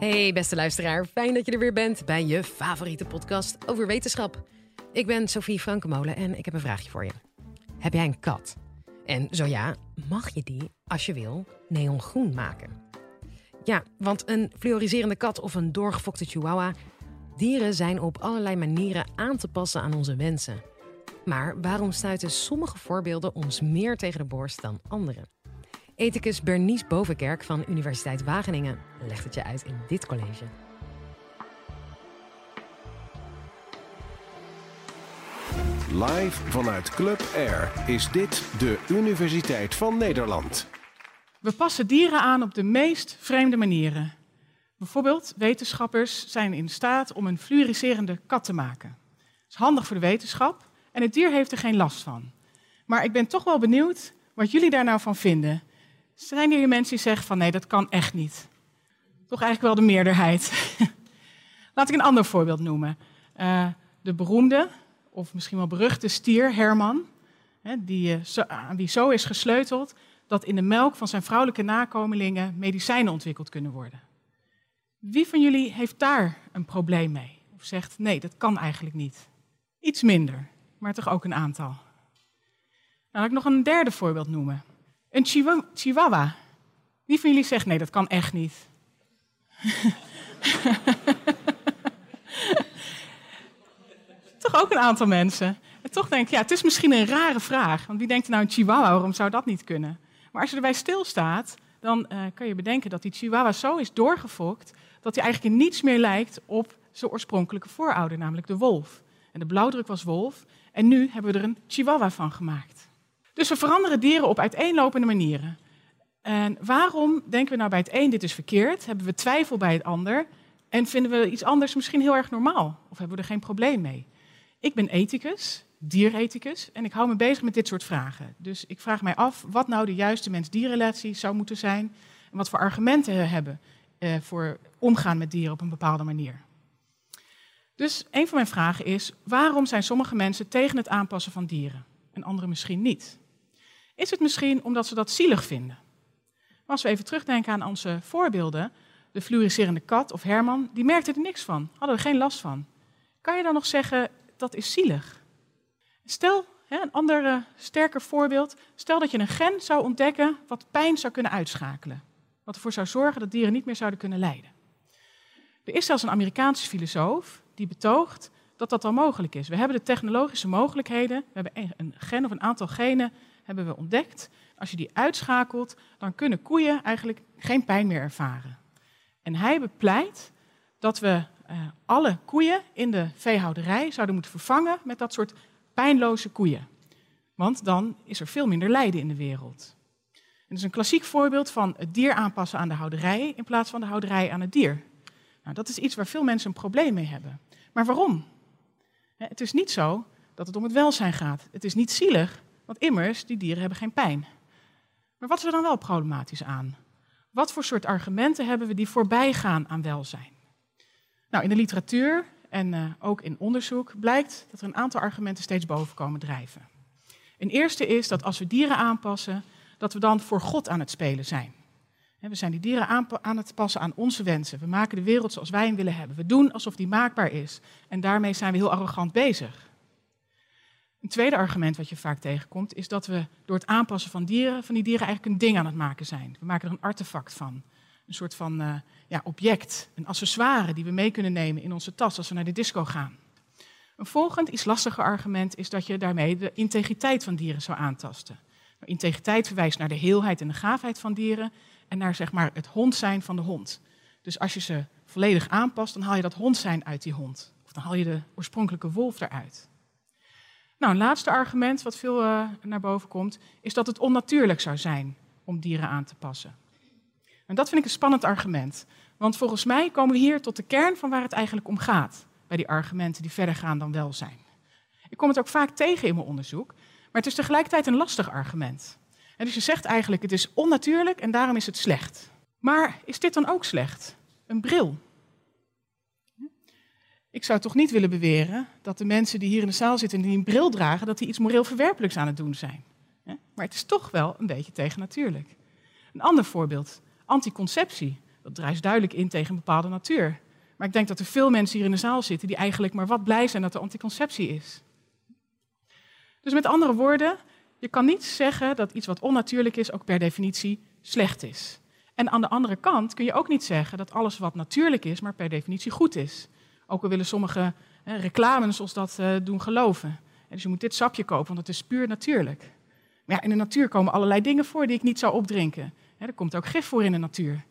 Hey beste luisteraar, fijn dat je er weer bent bij je favoriete podcast over wetenschap. Ik ben Sophie Frankemolen en ik heb een vraagje voor je. Heb jij een kat? En zo ja, mag je die, als je wil, neongroen maken? Ja, want een fluoriserende kat of een doorgefokte chihuahua... dieren zijn op allerlei manieren aan te passen aan onze wensen. Maar waarom stuiten sommige voorbeelden ons meer tegen de borst dan andere? Ethicus Bernice Bovenkerk van Universiteit Wageningen legt het je uit in dit college. Live vanuit Club Air is dit de Universiteit van Nederland. We passen dieren aan op de meest vreemde manieren. Bijvoorbeeld, wetenschappers zijn in staat om een fluoriserende kat te maken. Dat is handig voor de wetenschap en het dier heeft er geen last van. Maar ik ben toch wel benieuwd wat jullie daar nou van vinden. Zijn er hier mensen die zeggen van nee, dat kan echt niet? Toch eigenlijk wel de meerderheid. Laat ik een ander voorbeeld noemen. Uh, de beroemde, of misschien wel beruchte stier Herman, hè, die, zo, aan wie zo is gesleuteld dat in de melk van zijn vrouwelijke nakomelingen medicijnen ontwikkeld kunnen worden. Wie van jullie heeft daar een probleem mee? Of zegt nee, dat kan eigenlijk niet? Iets minder, maar toch ook een aantal. Nou, laat ik nog een derde voorbeeld noemen. Een chihuahua. Wie van jullie zegt nee, dat kan echt niet? toch ook een aantal mensen. En toch denk ik, ja, het is misschien een rare vraag. Want wie denkt nou een chihuahua, waarom zou dat niet kunnen? Maar als je erbij stilstaat, dan uh, kan je bedenken dat die chihuahua zo is doorgefokt... dat hij eigenlijk in niets meer lijkt op zijn oorspronkelijke voorouder, namelijk de wolf. En de blauwdruk was wolf. En nu hebben we er een chihuahua van gemaakt. Dus we veranderen dieren op uiteenlopende manieren. En waarom denken we nou bij het een dit is verkeerd? Hebben we twijfel bij het ander? En vinden we iets anders misschien heel erg normaal? Of hebben we er geen probleem mee? Ik ben ethicus, dierethicus, en ik hou me bezig met dit soort vragen. Dus ik vraag mij af wat nou de juiste mens-dierrelatie zou moeten zijn en wat voor argumenten we hebben eh, voor omgaan met dieren op een bepaalde manier. Dus een van mijn vragen is, waarom zijn sommige mensen tegen het aanpassen van dieren en anderen misschien niet? Is het misschien omdat ze dat zielig vinden? als we even terugdenken aan onze voorbeelden, de fluoriserende kat of Herman, die merkte er niks van, hadden er geen last van. Kan je dan nog zeggen, dat is zielig? Stel, een ander uh, sterker voorbeeld, stel dat je een gen zou ontdekken wat pijn zou kunnen uitschakelen. Wat ervoor zou zorgen dat dieren niet meer zouden kunnen lijden. Er is zelfs een Amerikaanse filosoof die betoogt dat dat al mogelijk is. We hebben de technologische mogelijkheden, we hebben een gen of een aantal genen hebben we ontdekt. Als je die uitschakelt, dan kunnen koeien eigenlijk geen pijn meer ervaren. En hij bepleit dat we uh, alle koeien in de veehouderij zouden moeten vervangen met dat soort pijnloze koeien. Want dan is er veel minder lijden in de wereld. Dat is een klassiek voorbeeld van het dier aanpassen aan de houderij in plaats van de houderij aan het dier. Nou, dat is iets waar veel mensen een probleem mee hebben. Maar waarom? Het is niet zo dat het om het welzijn gaat. Het is niet zielig, want immers, die dieren hebben geen pijn. Maar wat is er dan wel problematisch aan? Wat voor soort argumenten hebben we die voorbij gaan aan welzijn? Nou, in de literatuur en uh, ook in onderzoek blijkt dat er een aantal argumenten steeds boven komen drijven. Een eerste is dat als we dieren aanpassen, dat we dan voor God aan het spelen zijn. We zijn die dieren aan het passen aan onze wensen. We maken de wereld zoals wij hem willen hebben. We doen alsof die maakbaar is. En daarmee zijn we heel arrogant bezig. Een tweede argument wat je vaak tegenkomt, is dat we door het aanpassen van dieren, van die dieren eigenlijk een ding aan het maken zijn. We maken er een artefact van. Een soort van uh, ja, object, een accessoire die we mee kunnen nemen in onze tas als we naar de disco gaan. Een volgend, iets lastiger argument is dat je daarmee de integriteit van dieren zou aantasten. Integriteit verwijst naar de heelheid en de gaafheid van dieren en naar zeg maar, het hond zijn van de hond. Dus als je ze volledig aanpast, dan haal je dat hond zijn uit die hond. Of dan haal je de oorspronkelijke wolf eruit. Nou, een laatste argument wat veel uh, naar boven komt, is dat het onnatuurlijk zou zijn om dieren aan te passen. En dat vind ik een spannend argument. Want volgens mij komen we hier tot de kern van waar het eigenlijk om gaat. Bij die argumenten die verder gaan dan welzijn. Ik kom het ook vaak tegen in mijn onderzoek. Maar het is tegelijkertijd een lastig argument. En dus je zegt eigenlijk, het is onnatuurlijk en daarom is het slecht. Maar is dit dan ook slecht? Een bril. Ik zou toch niet willen beweren dat de mensen die hier in de zaal zitten en die een bril dragen, dat die iets moreel verwerpelijks aan het doen zijn. Maar het is toch wel een beetje tegennatuurlijk. Een ander voorbeeld, anticonceptie. Dat druist duidelijk in tegen een bepaalde natuur. Maar ik denk dat er veel mensen hier in de zaal zitten die eigenlijk maar wat blij zijn dat er anticonceptie is. Dus met andere woorden, je kan niet zeggen dat iets wat onnatuurlijk is ook per definitie slecht is. En aan de andere kant kun je ook niet zeggen dat alles wat natuurlijk is, maar per definitie goed is. Ook al willen sommige hè, reclames ons dat uh, doen geloven. En dus je moet dit sapje kopen, want het is puur natuurlijk. Maar ja, in de natuur komen allerlei dingen voor die ik niet zou opdrinken. Hè, er komt ook gif voor in de natuur.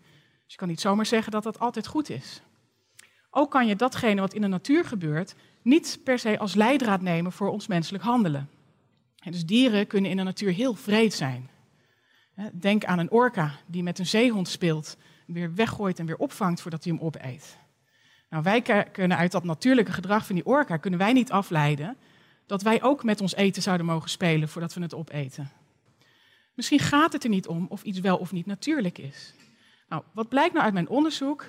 Dus je kan niet zomaar zeggen dat dat altijd goed is. Ook kan je datgene wat in de natuur gebeurt niet per se als leidraad nemen voor ons menselijk handelen. Dus dieren kunnen in de natuur heel vreed zijn. Denk aan een orka die met een zeehond speelt, weer weggooit en weer opvangt voordat hij hem opeet. Nou, wij kunnen uit dat natuurlijke gedrag van die orka kunnen wij niet afleiden dat wij ook met ons eten zouden mogen spelen voordat we het opeten. Misschien gaat het er niet om of iets wel of niet natuurlijk is. Nou, wat blijkt nou uit mijn onderzoek?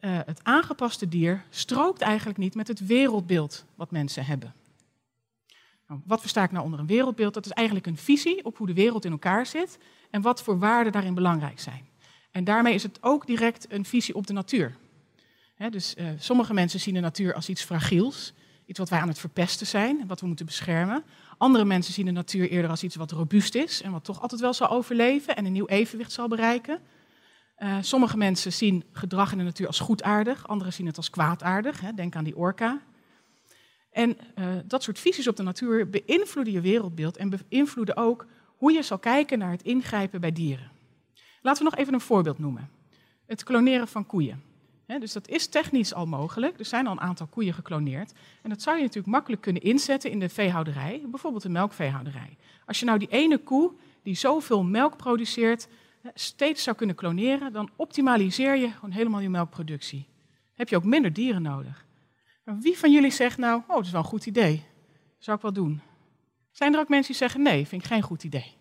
Uh, het aangepaste dier strookt eigenlijk niet met het wereldbeeld wat mensen hebben. Nou, wat versta ik nou onder een wereldbeeld? Dat is eigenlijk een visie op hoe de wereld in elkaar zit en wat voor waarden daarin belangrijk zijn. En daarmee is het ook direct een visie op de natuur. dus uh, sommige mensen zien de natuur als iets fragiels, iets wat wij aan het verpesten zijn, wat we moeten beschermen. Andere mensen zien de natuur eerder als iets wat robuust is en wat toch altijd wel zal overleven en een nieuw evenwicht zal bereiken. Uh, sommige mensen zien gedrag in de natuur als goedaardig, anderen zien het als kwaadaardig. Hè. Denk aan die orka. En uh, dat soort visies op de natuur beïnvloeden je wereldbeeld en beïnvloeden ook hoe je zal kijken naar het ingrijpen bij dieren. Laten we nog even een voorbeeld noemen. Het kloneren van koeien. dus dat is technisch al mogelijk. Er zijn al een aantal koeien gekloneerd. En dat zou je natuurlijk makkelijk kunnen inzetten in de veehouderij, bijvoorbeeld de melkveehouderij. Als je nou die ene koe die zoveel melk produceert, steeds zou kunnen kloneren, dan optimaliseer je gewoon helemaal je melkproductie. Heb je ook minder dieren nodig. Wie van jullie zegt nou, oh, dat is wel een goed idee. Zou ik wel doen. Zijn er ook mensen die zeggen, nee, vind ik geen goed idee.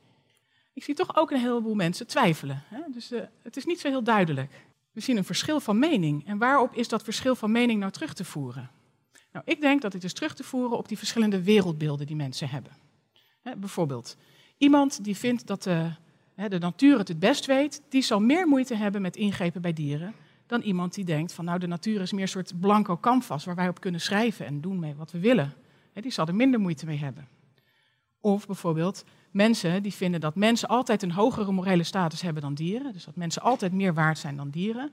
Ik zie toch ook een heleboel mensen twijfelen. Hè? Dus uh, het is niet zo heel duidelijk. We zien een verschil van mening. En waarop is dat verschil van mening nou terug te voeren? Nou, ik denk dat dit is terug te voeren op die verschillende wereldbeelden die mensen hebben. Hè, bijvoorbeeld, iemand die vindt dat de, hè, de natuur het het best weet, die zal meer moeite hebben met ingrepen bij dieren dan iemand die denkt van nou de natuur is meer een soort blanco canvas waar wij op kunnen schrijven en doen mee wat we willen. die zal er minder moeite mee hebben. Of bijvoorbeeld mensen die vinden dat mensen altijd een hogere morele status hebben dan dieren, dus dat mensen altijd meer waard zijn dan dieren,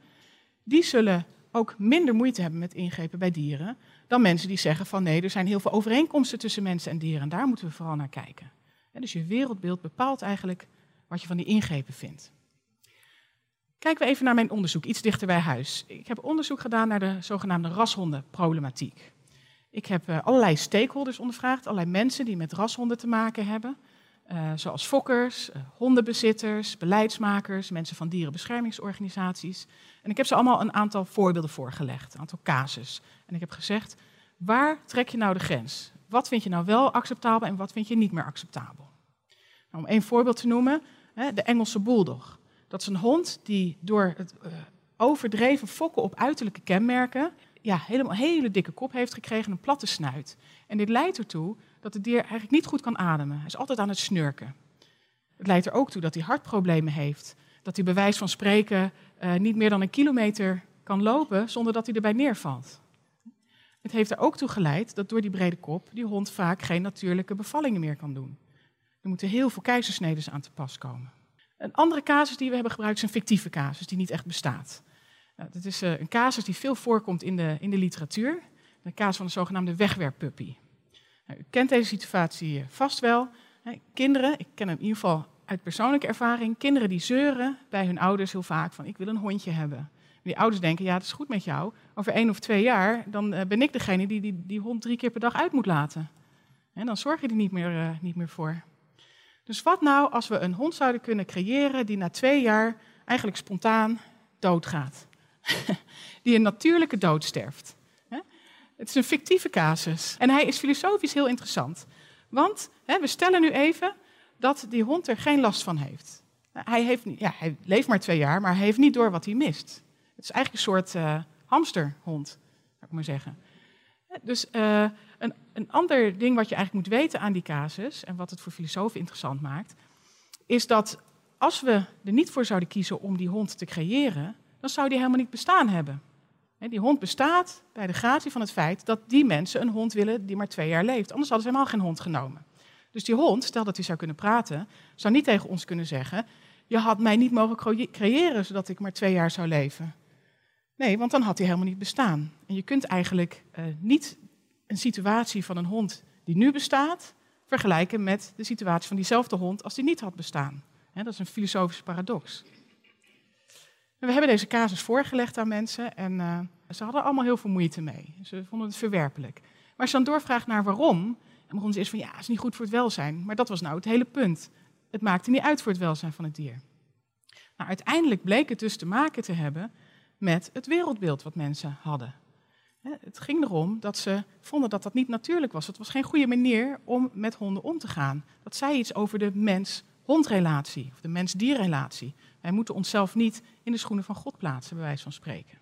die zullen ook minder moeite hebben met ingrepen bij dieren dan mensen die zeggen van nee, er zijn heel veel overeenkomsten tussen mensen en dieren en daar moeten we vooral naar kijken. dus je wereldbeeld bepaalt eigenlijk wat je van die ingrepen vindt. Kijken we even naar mijn onderzoek, iets dichter bij huis. Ik heb onderzoek gedaan naar de zogenaamde rashondenproblematiek. Ik heb uh, allerlei stakeholders ondervraagd, allerlei mensen die met rashonden te maken hebben. Uh, zoals fokkers, uh, hondenbezitters, beleidsmakers, mensen van dierenbeschermingsorganisaties. En ik heb ze allemaal een aantal voorbeelden voorgelegd, een aantal casus. En ik heb gezegd, waar trek je nou de grens? Wat vind je nou wel acceptabel en wat vind je niet meer acceptabel? Nou, om één voorbeeld te noemen, hè, de Engelse bulldog. Dat is een hond die door het uh, overdreven fokken op uiterlijke kenmerken ja, helemaal hele dikke kop heeft gekregen, een platte snuit. En dit leidt ertoe dat het dier eigenlijk niet goed kan ademen. Hij is altijd aan het snurken. Het leidt er ook toe dat hij hartproblemen heeft. Dat hij bij wijze van spreken uh, niet meer dan een kilometer kan lopen zonder dat hij erbij neervalt. Het heeft er ook toe geleid dat door die brede kop die hond vaak geen natuurlijke bevallingen meer kan doen. Er moeten heel veel keizersneden aan te pas komen. Een andere casus die we hebben gebruikt is een fictieve casus die niet echt bestaat. Nou, dat is uh, een casus die veel voorkomt in de, in de literatuur. De casus van de zogenaamde wegwerppuppy. Nou, u kent deze situatie vast wel. kinderen, ik ken hem in ieder geval uit persoonlijke ervaring, kinderen die zeuren bij hun ouders heel vaak van ik wil een hondje hebben. Die ouders denken, ja, het is goed met jou. Over één of twee jaar, dan uh, ben ik degene die, die die hond drie keer per dag uit moet laten. En dan zorg je er niet meer, niet meer voor. Dus wat nou als we een hond zouden kunnen creëren die na twee jaar eigenlijk spontaan doodgaat? die een natuurlijke dood sterft. Het is een fictieve casus. En hij is filosofisch heel interessant. Want we stellen nu even dat die hond er geen last van heeft. Hij, heeft ja, hij leeft maar twee jaar, maar hij heeft niet door wat hij mist. Het is eigenlijk een soort uh, hamsterhond, zou ik maar zeggen. Dus uh, een, een ander ding wat je eigenlijk moet weten aan die casus, en wat het voor filosofen interessant maakt, is dat als we er niet voor zouden kiezen om die hond te creëren, dan zou die helemaal niet bestaan hebben. Die hond bestaat bij de gratie van het feit dat die mensen een hond willen die maar twee jaar leeft. Anders hadden ze helemaal geen hond genomen. Dus die hond, stel dat hij zou kunnen praten, zou niet tegen ons kunnen zeggen: Je had mij niet mogen creëren zodat ik maar twee jaar zou leven. Nee, want dan had hij helemaal niet bestaan. En je kunt eigenlijk uh, niet een situatie van een hond die nu bestaat vergelijken met de situatie van diezelfde hond als die niet had bestaan. dat is een filosofische paradox. We hebben deze casus voorgelegd aan mensen en uh, ze hadden allemaal heel veel moeite mee. Ze vonden het verwerpelijk. Maar als je dan doorvraagt naar waarom, en begonnen ze eerst van ja, het is niet goed voor het welzijn. Maar dat was nou het hele punt. Het maakte niet uit voor het welzijn van het dier. Nou, uiteindelijk bleek het dus te maken te hebben met het wereldbeeld wat mensen hadden. Het ging erom dat ze vonden dat dat niet natuurlijk was. Het was geen goede manier om met honden om te gaan. Dat zei iets over de mens-hondrelatie, of de mens-dierrelatie. Wij moeten onszelf niet in de schoenen van God plaatsen, bij wijze van spreken.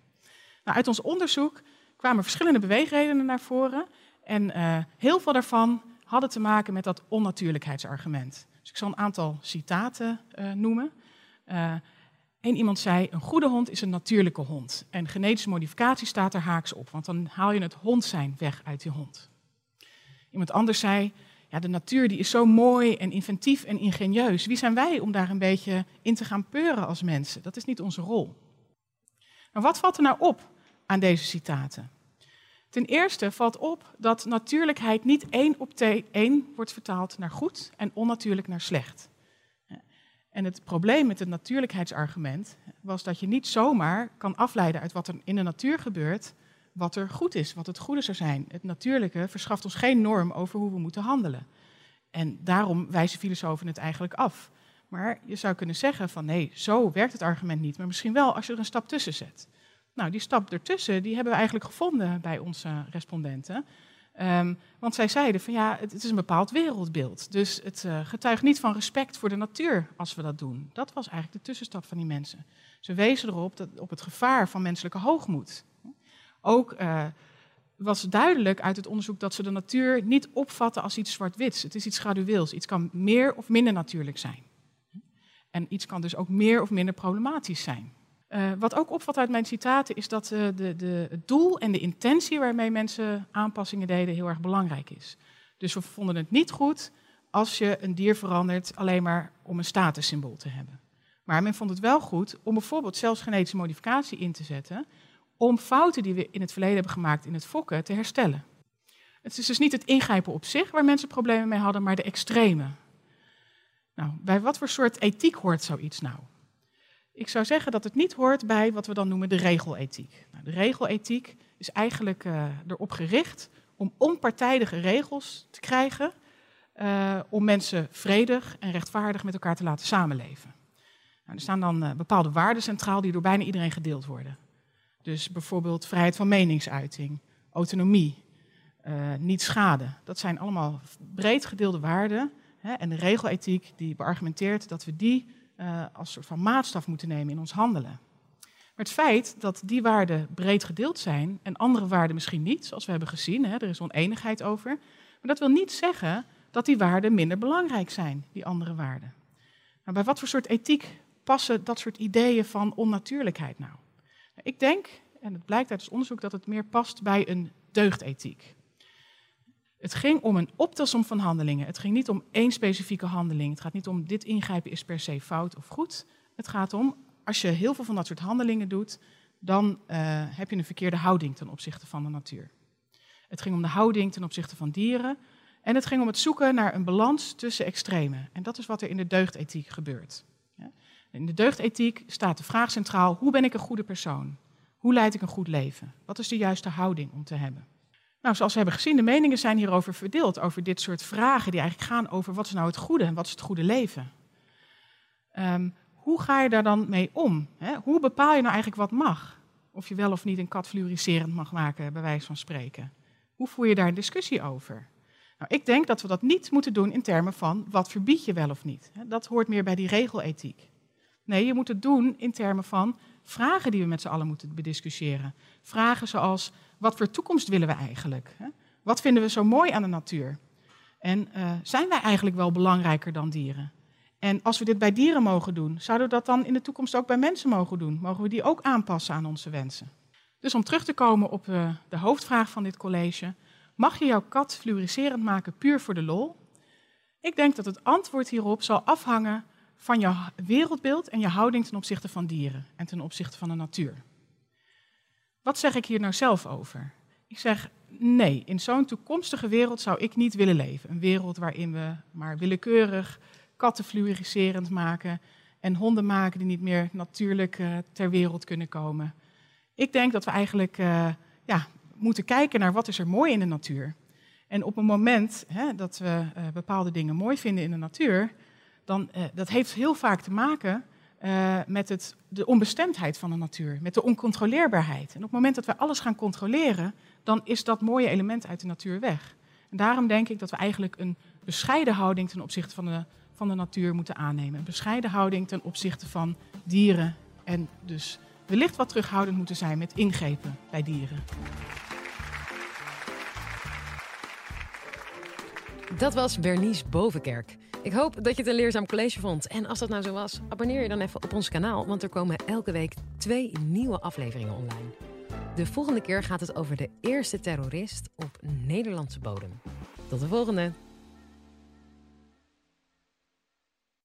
Nou, uit ons onderzoek kwamen verschillende beweegredenen naar voren. En uh, heel veel daarvan hadden te maken met dat onnatuurlijkheidsargument. Dus ik zal een aantal citaten uh, noemen. Uh, Eén iemand zei, een goede hond is een natuurlijke hond. En genetische modificatie staat er haaks op, want dan haal je het hond zijn weg uit die hond. Iemand anders zei, ja, de natuur die is zo mooi en inventief en ingenieus. Wie zijn wij om daar een beetje in te gaan peuren als mensen? Dat is niet onze rol. Maar wat valt er nou op aan deze citaten? Ten eerste valt op dat natuurlijkheid niet één op één wordt vertaald naar goed en onnatuurlijk naar slecht. En het probleem met het natuurlijkheidsargument was dat je niet zomaar kan afleiden uit wat er in de natuur gebeurt, wat er goed is, wat het goede zou zijn. Het natuurlijke verschaft ons geen norm over hoe we moeten handelen. En daarom wijzen filosofen het eigenlijk af. Maar je zou kunnen zeggen van nee, zo werkt het argument niet, maar misschien wel als je er een stap tussen zet. Nou, die stap ertussen, die hebben we eigenlijk gevonden bij onze respondenten. Um, want zij zeiden van ja, het, is een bepaald wereldbeeld. Dus het uh, getuigt niet van respect voor de natuur als we dat doen. Dat was eigenlijk de tussenstap van die mensen. Ze wezen erop dat, op het gevaar van menselijke hoogmoed. Ook uh, was duidelijk uit het onderzoek dat ze de natuur niet opvatten als iets zwart-wits. Het is iets gradueels. Iets kan meer of minder natuurlijk zijn. En iets kan dus ook meer of minder problematisch zijn. Uh, wat ook opvalt uit mijn citaten is dat uh, de, de, het doel en de intentie waarmee mensen aanpassingen deden heel erg belangrijk is. Dus we vonden het niet goed als je een dier verandert alleen maar om een statussymbool te hebben. Maar men vond het wel goed om bijvoorbeeld zelfs genetische modificatie in te zetten om fouten die we in het verleden hebben gemaakt in het fokken te herstellen. Het is dus niet het ingrijpen op zich waar mensen problemen mee hadden, maar de extreme. Nou, bij wat voor soort ethiek hoort zoiets nou? Ik zou zeggen dat het niet hoort bij wat we dan noemen de regelethiek. Nou, de regelethiek is eigenlijk uh, erop gericht om onpartijdige regels te krijgen uh, om mensen vredig en rechtvaardig met elkaar te laten samenleven. Nou, er staan dan uh, bepaalde waarden centraal die door bijna iedereen gedeeld worden. Dus bijvoorbeeld vrijheid van meningsuiting, autonomie, niet schaden. Dat zijn allemaal breed gedeelde waarden. Hè, en de regelethiek die beargumenteert dat we die uh, als soort van maatstaf moeten nemen in ons handelen. Maar het feit dat die waarden breed gedeeld zijn en andere waarden misschien niet, zoals we hebben gezien, hè, er is oneenigheid over, maar dat wil niet zeggen dat die waarden minder belangrijk zijn, die andere waarden. Nou, bij wat voor soort ethiek passen dat soort ideeën van onnatuurlijkheid nou? nou ik denk, en het blijkt uit het onderzoek, dat het meer past bij een deugdethiek. Het ging om een optelsom van handelingen. Het ging niet om één specifieke handeling. Het gaat niet om dit ingrijpen is per se fout of goed. Het gaat om, als je heel veel van dat soort handelingen doet, dan uh, heb je een verkeerde houding ten opzichte van de natuur. Het ging om de houding ten opzichte van dieren. En het ging om het zoeken naar een balans tussen extremen. En dat is wat er in de deugdethiek gebeurt. In de deugdethiek staat de vraag centraal: hoe ben ik een goede persoon? Hoe leid ik een goed leven? Wat is de juiste houding om te hebben? Nou, zoals we hebben gezien, de meningen zijn hierover verdeeld, over dit soort vragen die eigenlijk gaan over wat is nou het goede en wat is het goede leven. Um, hoe ga je daar dan mee om? Hè? Hoe bepaal je nou eigenlijk wat mag? Of je wel of niet een kat fluoriserend mag maken, bij wijze van spreken. Hoe voer je daar een discussie over? Nou, ik denk dat we dat niet moeten doen in termen van wat verbied je wel of niet. Dat hoort meer bij die regelethiek. Nee, je moet het doen in termen van vragen die we met z'n allen moeten bediscussiëren. Vragen zoals, wat voor toekomst willen we eigenlijk? Wat vinden we zo mooi aan de natuur? En uh, zijn wij eigenlijk wel belangrijker dan dieren? En als we dit bij dieren mogen doen, zouden we dat dan in de toekomst ook bij mensen mogen doen? Mogen we die ook aanpassen aan onze wensen? Dus om terug te komen op uh, de hoofdvraag van dit college, mag je jouw kat fluoriserend maken puur voor de lol? Ik denk dat het antwoord hierop zal afhangen van je wereldbeeld en je houding ten opzichte van dieren en ten opzichte van de natuur. Wat zeg ik hier nou zelf over? Ik zeg nee, in zo'n toekomstige wereld zou ik niet willen leven. Een wereld waarin we maar willekeurig katten fluoriserend maken en honden maken die niet meer natuurlijk uh, ter wereld kunnen komen. Ik denk dat we eigenlijk uh, ja, moeten kijken naar wat is er mooi in de natuur. En op een moment hè, dat we uh, bepaalde dingen mooi vinden in de natuur, dan dat heeft heel vaak te maken uh, met het, de onbestemdheid van de natuur, met de oncontroleerbaarheid. En op het moment dat we alles gaan controleren, dan is dat mooie element uit de natuur weg. En daarom denk ik dat we eigenlijk een bescheiden houding ten opzichte van de, van de natuur moeten aannemen. Een bescheiden houding ten opzichte van dieren en dus wellicht wat terughoudend moeten zijn met ingrepen bij dieren. Dat was Bernice Bovenkerk. Ik hoop dat je het een leerzaam college vond. En als dat nou zo was, abonneer je dan even op ons kanaal, want er komen elke week twee nieuwe afleveringen online. De volgende keer gaat het over de eerste terrorist op Nederlandse bodem. Tot de volgende!